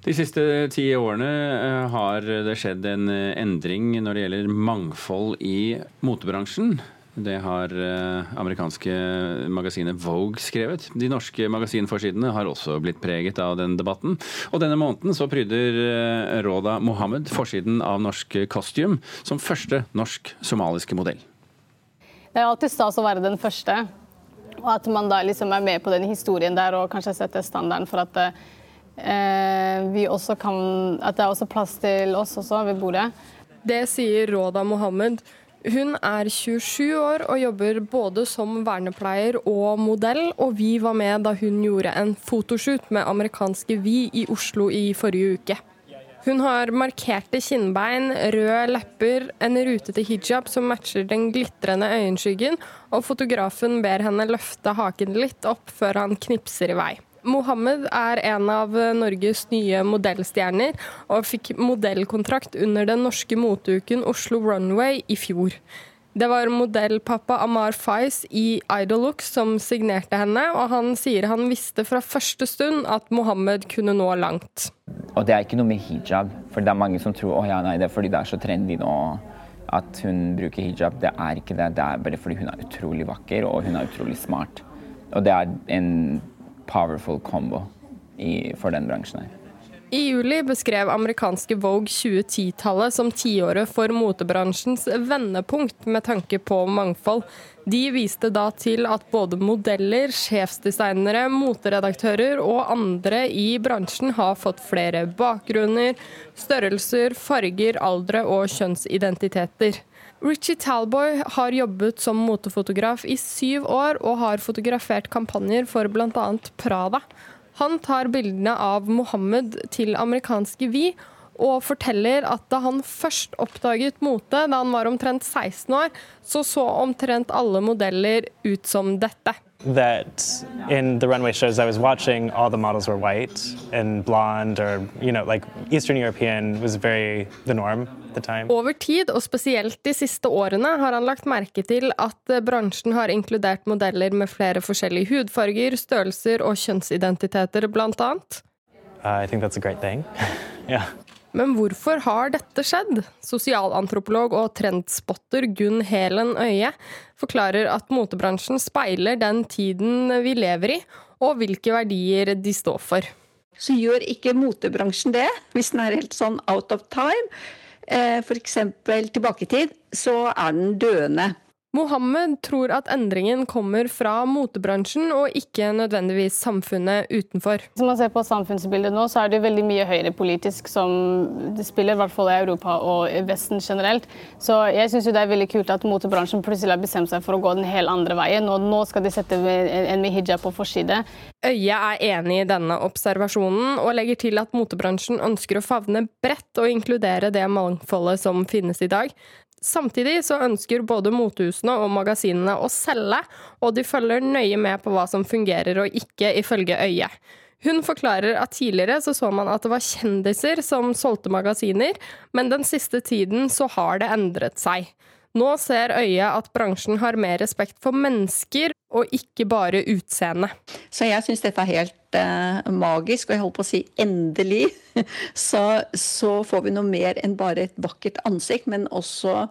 De siste ti årene eh, har det skjedd en eh, endring når det gjelder mangfold i motebransjen. Det har eh, amerikanske magasinet Vogue skrevet. De norske magasinforsidene har også blitt preget av den debatten. Og denne måneden så pryder Roda Mohammed forsiden av Norsk Costume som første norsk-somaliske modell. Det er alltid stas å være den første. Og at man da liksom er med på den historien der og kanskje setter standarden for at vi også kan At det er også plass til oss også ved bordet. Det sier Råda Mohammed. Hun er 27 år og jobber både som vernepleier og modell, og vi var med da hun gjorde en fotoshoot med amerikanske Vi i Oslo i forrige uke. Hun har markerte kinnbein, røde lepper, en rutete hijab som matcher den glitrende øyenskyggen, og fotografen ber henne løfte haken litt opp før han knipser i vei. Mohammed er en av Norges nye modellstjerner, og fikk modellkontrakt under den norske moteuken Oslo Runway i fjor. Det var modellpappa Amar Faiz i Idolux som signerte henne, og han sier han visste fra første stund at Mohammed kunne nå langt. Og det er ikke noe med hijab, for det er mange som tror å ja, nei, det er fordi det er så trendy nå at hun bruker hijab. Det er ikke det, det er bare fordi hun er utrolig vakker og hun er utrolig smart. Og det er en powerful combo i, for den bransjen her. I juli beskrev amerikanske Vogue 2010-tallet som tiåret for motebransjens vendepunkt med tanke på mangfold. De viste da til at både modeller, sjefsdesignere, moteredaktører og andre i bransjen har fått flere bakgrunner, størrelser, farger, aldre og kjønnsidentiteter. Richie Talboy har jobbet som motefotograf i syv år og har fotografert kampanjer for bl.a. Prada. Han tar bildene av Mohammed til amerikanske Vi, og forteller at da han først oppdaget mote, da han var omtrent 16 år, så så omtrent alle modeller ut som dette. That in the runway shows I was watching, all the models were white and blonde, or you know, like Eastern European was very the norm. Over tid, og spesielt de siste årene, har han lagt merke til at eh, bransjen har inkludert modeller med flere forskjellige hudfarger, størrelser og kjønnsidentiteter, blant annet. Uh, yeah. Men hvorfor har dette skjedd? Sosialantropolog og trendspotter Gunn Helen Øye forklarer at motebransjen speiler den tiden vi lever i, og hvilke verdier de står for. Så gjør ikke motebransjen det, hvis den er helt sånn out of time. Eh, F.eks. tilbake i så er den døende. Mohammed tror at endringen kommer fra motebransjen og ikke nødvendigvis samfunnet utenfor. Hvis man ser på samfunnsbildet nå, så er det veldig mye høyrepolitisk som spiller, i hvert fall i Europa og i Vesten generelt. Så jeg syns det er veldig kult at motebransjen plutselig har bestemt seg for å gå den helt andre veien. Og nå skal de sette en med hijab på forside. Øye er enig i denne observasjonen, og legger til at motebransjen ønsker å favne bredt og inkludere det mangfoldet som finnes i dag. Samtidig så ønsker både motehusene og magasinene å selge, og de følger nøye med på hva som fungerer og ikke, ifølge øyet. Hun forklarer at tidligere så, så man at det var kjendiser som solgte magasiner, men den siste tiden så har det endret seg. Nå ser øyet at bransjen har mer respekt for mennesker og ikke bare utseende. Så jeg syns dette er helt eh, magisk, og jeg holdt på å si endelig. Så, så, får vi noe mer enn bare et vakkert ansikt, men også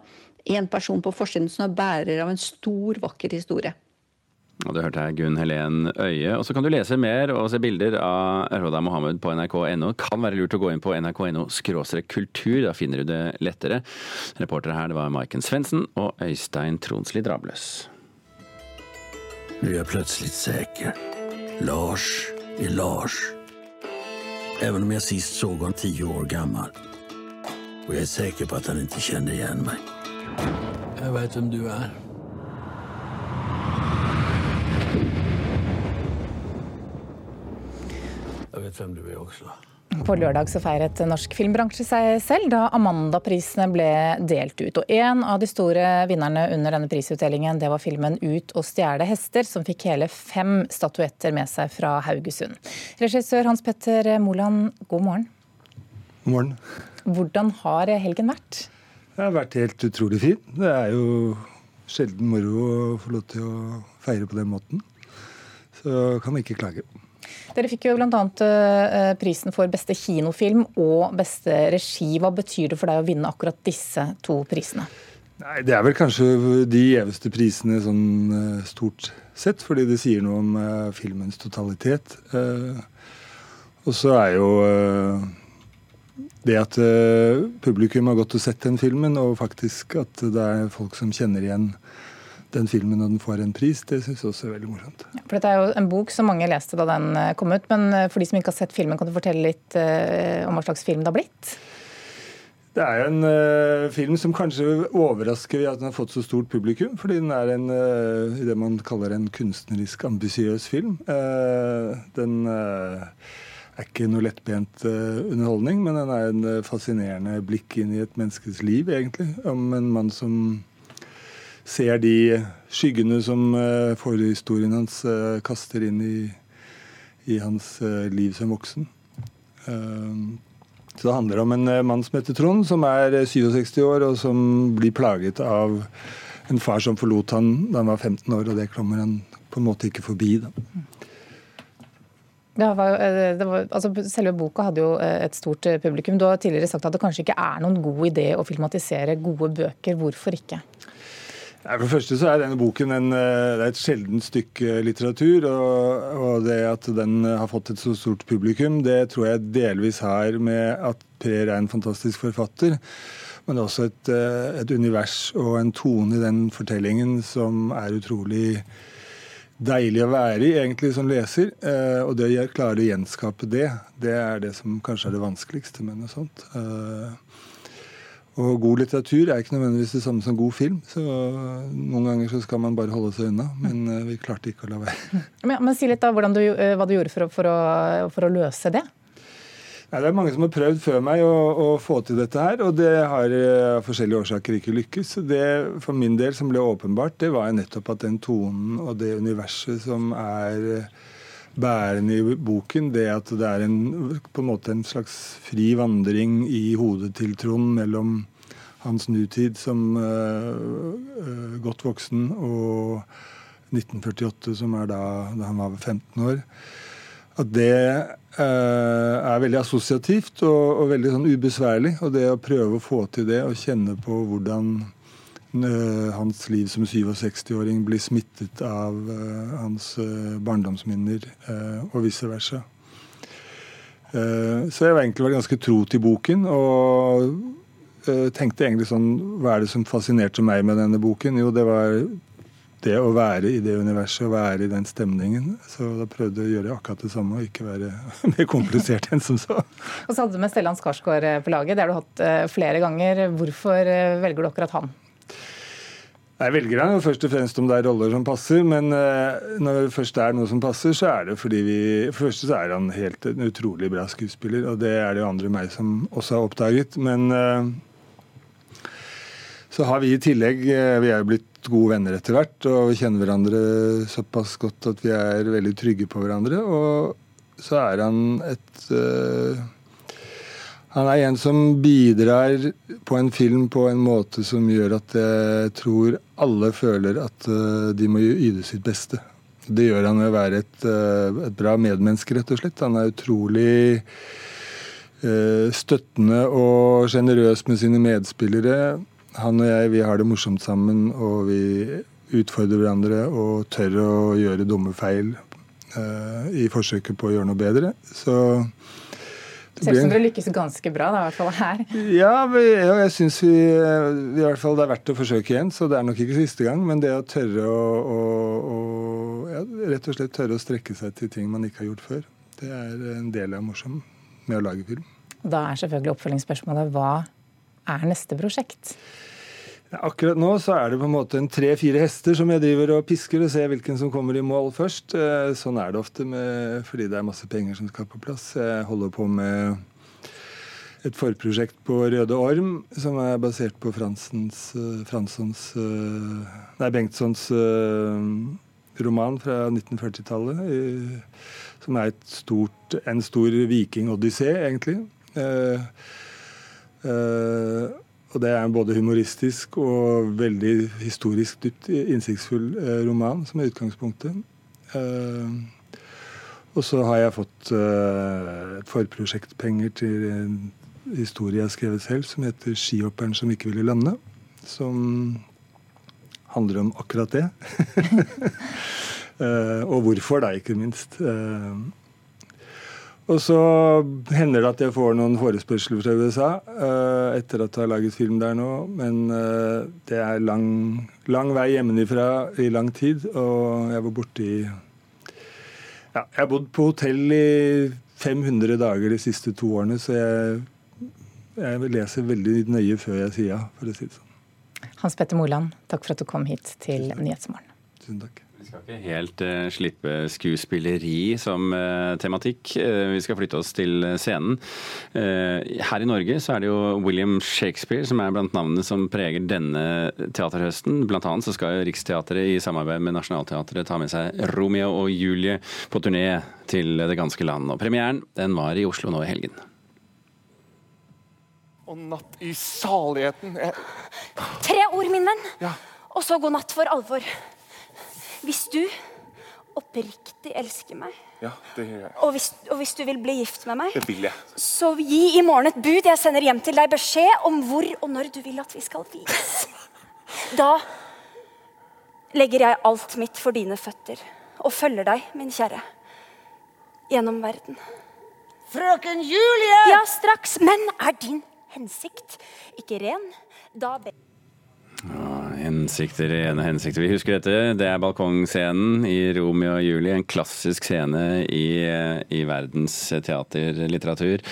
en person på forsiden som er bærer av en stor, vakker historie. Og Du hørte her Gunn Helen Øye. Og så kan du lese mer og se bilder av Roda Mohammed på nrk.no. Kan være lurt å gå inn på nrk.no kultur, da finner du det lettere. Reportere her det var Maiken Svendsen og Øystein Tronsli Drabløs. Nu är jag plötsligt säker. Lars är Lars. Även om jag sist såg honom tio år gammal. Och jag är säker på att han inte kände igen mig. Jag vet vem du är. Vet hvem du er også. På lørdag så feiret norsk filmbransje seg selv da Amanda-prisene ble delt ut. Og En av de store vinnerne under denne prisutdelingen det var filmen 'Ut og stjele hester', som fikk hele fem statuetter med seg fra Haugesund. Regissør Hans Petter Moland, god morgen. God morgen. Hvordan har helgen vært? Det har vært helt utrolig fin. Det er jo sjelden moro å få lov til å feire på den måten. Så kan vi ikke klage. Dere fikk jo bl.a. Uh, prisen for beste kinofilm og beste regi. Hva betyr det for deg å vinne akkurat disse to prisene? Nei, Det er vel kanskje de gjeveste prisene sånn uh, stort sett, fordi det sier noe om uh, filmens totalitet. og så er jo det at publikum har gått og sett den filmen, og faktisk at det er folk som kjenner igjen den filmen når den får en pris, det syns jeg også er veldig morsomt. Ja, for Dette er jo en bok som mange leste da den eh, kom ut, men eh, for de som ikke har sett filmen, kan du fortelle litt uh, om hva slags film det har blitt? Det er jo en uh, film som kanskje overrasker ved at den har fått så stort publikum. Fordi den er en, uh, det man kaller en kunstnerisk ambisiøs film. Uh, den er ikke noe lettbent underholdning, men den er en fascinerende blikk inn i et menneskes liv, egentlig. Om en mann som ser de skyggene som uh, forhistorien hans uh, kaster inn i, i hans uh, liv som voksen. så det handler om en mann som heter Trond, som er 67 år, og som blir plaget av en far som forlot han da han var 15 år, og det kommer han på en måte ikke forbi. da. Ja, var, altså, selve boka hadde jo et stort publikum. Du har tidligere sagt at det kanskje ikke er noen god idé å filmatisere gode bøker. Hvorfor ikke? For det første så er denne boken en, eh, det er et sjeldent stykke litteratur. Og, og, det at den har fått et så stort publikum, det tror jeg delvis har med at Per er en fantastisk forfatter. Men det er også et, eh, et univers og en tone i den fortellingen som er utrolig deilig å være i, egentlig, som leser. Eh, og det å klare å gjenskape det, det er det som kanskje er det vanskeligste med noe sånt. Og god litteratur er ikke nødvendigvis det samme som god film. Så noen ganger så skal man bare holde seg unna. Men uh, vi klarte ikke å la være. men, men, Si litt da du, uh, hva du gjorde for å, for, å, for å, løse det. Nei, det er mange som har prøvd før meg å, å få til dette her, og det har uh, av forskjellige årsaker ikke lykkes. Det for min del som ble åpenbart, det var nettopp at den tonen og det universet som er bærende i boken, det at det er en, på en måte en slags fri vandring i hodet til Trond mellom hans nutid som uh, uh, godt voksen og 1948, som er da, da han var 15 år. At det uh, er veldig assosiativt og, og, veldig sånn ubesværlig. Og det å prøve å få til det og kjenne på hvordan hans liv som 67-åring blir smittet av hans barndomsminner, og vice versa. Så jeg har egentlig vært ganske tro til boken. og Eh, tenkte egentlig sånn Hva er det som fascinerte meg med denne boken? Jo, det var det å være i det universet, å være i den stemningen. Så da prøvde jeg å gjøre akkurat det samme, og ikke være mer komplisert enn som så. Og så hadde du med Stellan Skarsgård eh, på laget. Det har du hatt eh, flere ganger. Hvorfor velger du akkurat han? Jeg velger jo først og fremst om det er roller som passer, men når det først er noe som passer, så er det fordi vi For det første så er han helt en utrolig bra skuespiller, og det er det jo andre meg som også har oppdaget. Men så har vi i tillegg eh, Vi er jo blitt gode venner etter hvert og vi kjenner hverandre såpass godt at vi er veldig trygge på hverandre. Og så er han et Han er en som bidrar på en film på en måte som gjør at jeg tror alle føler at uh, de må yte sitt beste. Det gjør han ved å være et, uh, et bra medmenneske, rett og slett. Han er utrolig støttende og sjenerøs med sine medspillere han og jeg vi har det morsomt sammen, og vi utfordrer hverandre og tør å gjøre dumme feil i forsøket på å gjøre noe bedre. Så Ser ut som dere lykkes ganske bra, da, i hvert fall her. Ja, jeg syns vi, vi, i hvert fall det er verdt å forsøke igjen, så det er nok ikke siste gang. Men det å tørre å, å, å ja, rett og slett tørre å strekke seg til ting man ikke har gjort før, det er en del av morsom med å lage film. Da er selvfølgelig oppfølgingsspørsmålet hva er neste prosjekt? Akkurat nå så er det på en måte en tre-fire hester som jeg driver og pisker og ser hvilken som kommer i mål først. Eh, sånn er det ofte med, fordi det er masse penger som skal på plass. Jeg holder på med et forprosjekt på Røde Orm som er basert på Fransens, Fransons, Franssons eh, Nei, Bengtssons roman fra 1940-tallet. Som er stort, en stor vikingodyssé, egentlig. Uh, og det er en både humoristisk og veldig historisk dypt innsiktsfull uh, roman som er utgangspunktet. Uh, Og så har jeg fått uh, et forprosjektpenger til en historie jeg har skrevet selv, som heter 'Skihopperen som ikke ville lande'. Som handler om akkurat det. og hvorfor, da, ikke minst. Og så hender det at jeg får noen forespørsler fra USA uh, etter at jeg har laget film der nå. Men uh, det er lang, lang vei hjemmefra i lang tid, og jeg var borte i ja, Jeg har bodd på hotell i 500 dager de siste to årene, så jeg, jeg leser veldig nøye før jeg sier ja, for å si det sånn. Hans Petter Moland, takk for at du kom hit til Nyhetsmorgen. Tusen takk. Vi skal ikke helt uh, slippe skuespilleri som uh, tematikk. Uh, vi skal flytte oss til scenen. her i Norge så er det jo William Shakespeare som er blant navnene som preger denne teaterhøsten. Blant annet så skal Riksteatret i samarbeid med Nationaltheatret ta med seg Romeo og Julie på turné til det ganske land. Og premieren den var i Oslo nå i helgen. Og natt i saligheten jeg... Tre ord, min venn. Ja. Og så god natt for alvor. Hvis du oppriktig elsker meg, ja, det gjør jeg. Og, hvis, og hvis, du vil bli gift med meg, det vil jeg. så gi i morgen et bud. Jeg sender hjem til deg beskjed om hvor og når du vil at vi skal vies. Da legger jeg alt mitt for dine føtter og følger deg, min kjære, gjennom verden. Frøken Julie! Ja, straks. Men er din hensikt ikke ren? Da ber hensikter, ene hensikter. Vi husker dette. Det er balkongscenen i Romeo og Julie. En klassisk scene i, i verdens teaterlitteratur.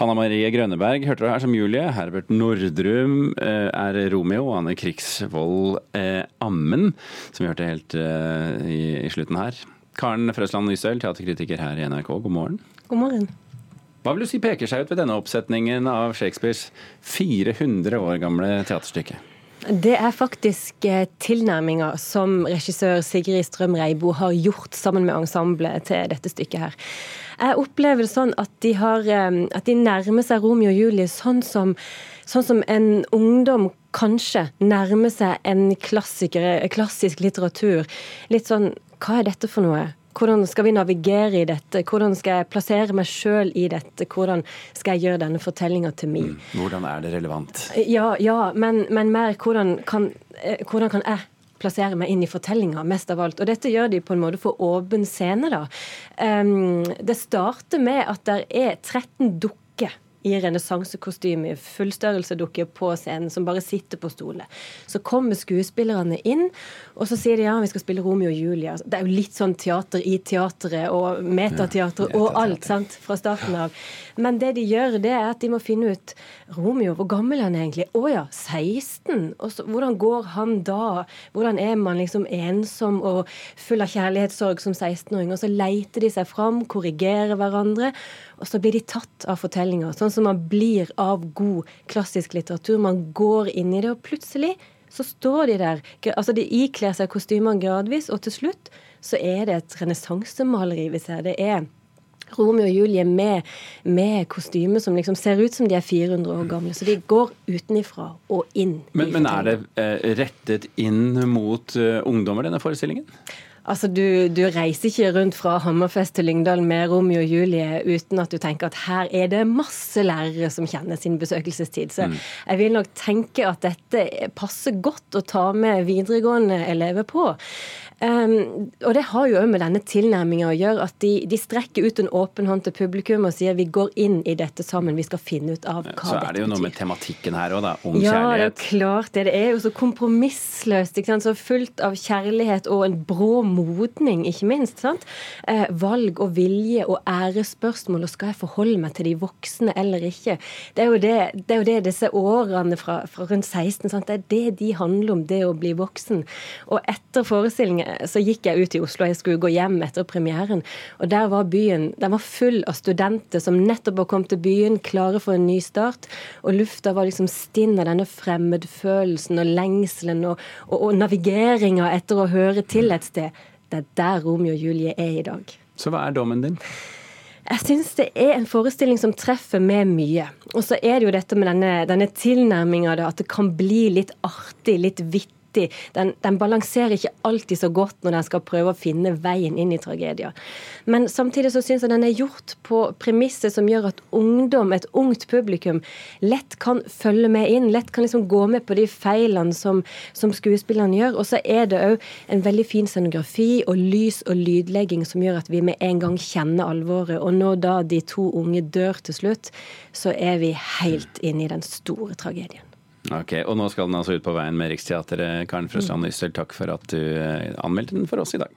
Hanna Marie Grønneberg hørte du her som Julie. Herbert Nordrum eh, er Romeo. og Anne Krigsvold eh, Ammen, som vi hørte helt eh, i, i, slutten her. Karen Frøsland Nystøl, teaterkritiker her i NRK, god morgen. God morgen. Hva vil du si peker seg ut ved denne oppsetningen av Shakespeares 400 år gamle teaterstykke? Det er faktisk eh, tilnærminga som regissør Sigrid Strøm Reibo har gjort sammen med ensemblet til dette stykket her. Jeg opplever det sånn at de, har, eh, at de nærmer seg Romeo og Julie sånn som, sånn som en ungdom kanskje nærmer seg en klassisk litteratur. Litt sånn Hva er dette for noe? Hvordan skal vi navigere i dette? Hvordan skal jeg plassere meg sjøl i dette? Hvordan skal jeg gjøre denne fortellinga til min? Mm. Hvordan er det relevant? Ja, ja men, men, mer hvordan kan, eh, hvordan kan jeg plassere meg inn i fortellinga, mest av alt. Og dette gjør de på en måte for åpen scene, da. Um, det starter med at det er 13 dukker i renessansekostyme, fullstørrelsedukke på scenen, som bare sitter på stolen. Så kommer skuespillerne inn, og så sier de ja, vi skal spille Romeo og Julia. Det er jo litt sånn teater i teatret og metateater ja, og alt, sant, fra starten av. Men det de gjør, det er at de må finne ut Romeo, hvor gammel er han egentlig? Å ja, 16? Og så, hvordan går han da? Hvordan er man liksom ensom og full av kjærlighetssorg som 16-åring? Og så leiter de seg fram, korrigerer hverandre, og så blir de tatt av fortellinger. Sånn som man blir av god klassisk litteratur. Man går inn i det, og plutselig så står de der. Altså De ikler seg kostymene gradvis, og til slutt så er det et renessansemaleri vi ser. Det er Romeo og Julie med, med kostyme som liksom ser ut som de er 400 år gamle. Så de går utenifra og inn. Men, men er det eh, rettet inn mot uh, ungdommer, denne forestillingen? Altså, du, du, reiser ikke rundt fra Hammerfest til Lyngdal med Romeo og Julie uten at du tenker at her er det masse lærere som kjenner sin besøkelsestid. Så mm. jeg vil nok tenke at dette passer godt å ta med videregående elever på. Um, og det har jo med denne tilnærminga å gjøre, at de, de, strekker ut en åpen hånd til publikum og sier vi går inn i dette sammen, vi skal finne ut av hva dette betyr. Så er det jo noe med tematikken her òg, da. Om ja, kjærlighet. Ja, det er klart det. Det er jo så kompromissløst. Ikke sant? Så fullt av kjærlighet og en brå modning, ikke minst. sant? Eh, valg og vilje og ærespørsmål, og skal jeg forholde meg til de voksne eller ikke? Det er jo det, det, er jo det disse årene fra, fra rundt 16 sant? Det er det de handler om, det å bli voksen. Og etter forestillingen så gikk jeg ut i Oslo, jeg skulle gå hjem etter premieren. Og der var byen den var full av studenter som nettopp har kommet til byen, klare for en ny start. Og lufta var liksom stinn av denne fremmedfølelsen og lengselen og, og, og navigeringa etter å høre til et sted. Det er der Romeo og Julie er i dag. Så hva er dommen din? Jeg syns det er en forestilling som treffer med mye. Og så er det jo dette med denne, denne tilnærminga, at det kan bli litt artig, litt vittig riktig. Den, den balanserer ikke alltid så godt når den skal prøve å finne veien inn i tragedier. Men samtidig så syns jeg den er gjort på premisset som gjør at ungdom, et ungt publikum, lett kan følge med inn. Lett kan liksom gå med på de feilene som, som skuespillerne gjør. Og så er det òg en veldig fin scenografi og lys og lydlegging som gjør at vi med en gang kjenner alvoret. Og når da de to unge dør til slutt, så er vi helt inne i den store tragedien. Ok, Og nå skal den altså ut på veien med Riksteatret. Karen Frøsland Ysel, takk for at du eh, anmeldte den for oss i dag.